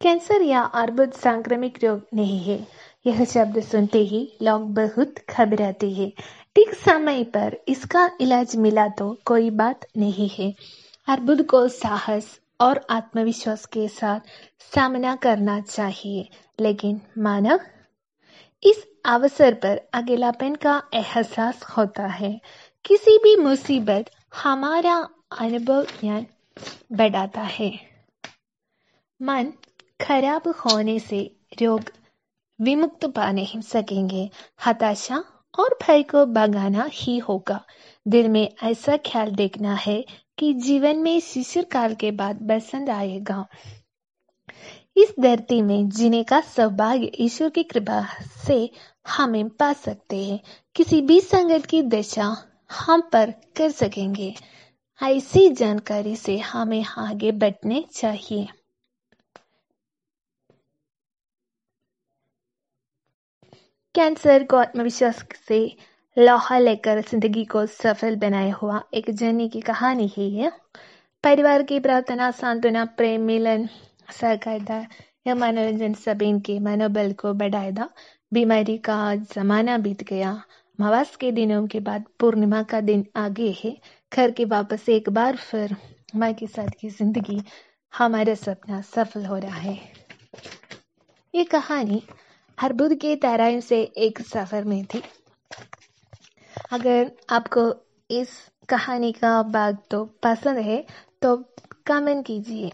Cancer या अर्बुद संक्रमिक रोग नहीं है। यह शब्द सुनते ही लोग बहुत घबराते हैं। ठीक समय पर इसका इलाज मिला तो कोई बात नहीं है। अर्बुद को साहस और आत्मविश्वास के साथ सामना करना चाहिए, लेकिन मानव? इस अवसर पर अकेलापन का एहसास होता है। किसी भी मुसीबत हमारा अनुभव ज्ञान बढ़ाता है। मन खराब होने से रोग विमुक्त पा नहीं सकेंगे। हताशा और भय को भगाना ही होगा। दिल में ऐसा ख्याल देखना है कि जीवन में शिशिर काल के बाद बसंत आएगा। इस धरती में जीने का सौभाग्य ईश्वर की कृपा से हमें पा सकते हैं। किसी भी संगत की दशा हम पर कर सकेंगे। ऐसी जानकारी से हमें आगे बढ़ने चाहिए। कैंसर को आत्मविश्वास से लोहा लेकर ज़िंदगी को सफल बनाया हुआ एक जर्नी की कहानी ही है। परिवार की प्रार्थना, सांत्वना, प्रेम, मिलन, सहकारिता यह मनोरंजन सब इनके मनोबल को बढ़ाएगा। बीमारी का जमाना बीत गया। मवास के दिनों के बाद पूर्णिमा का दिन आगे है। घर के वापस एक बार फिर माँ के साथ की ज़िंदगी, हमारा सपना सफल हो रहा है। ये कहानी अर्बुद के तराइन से एक सफ़र में थी। अगर आपको इस कहानी का भाग तो पसंद है तो कमेंट कीजिए।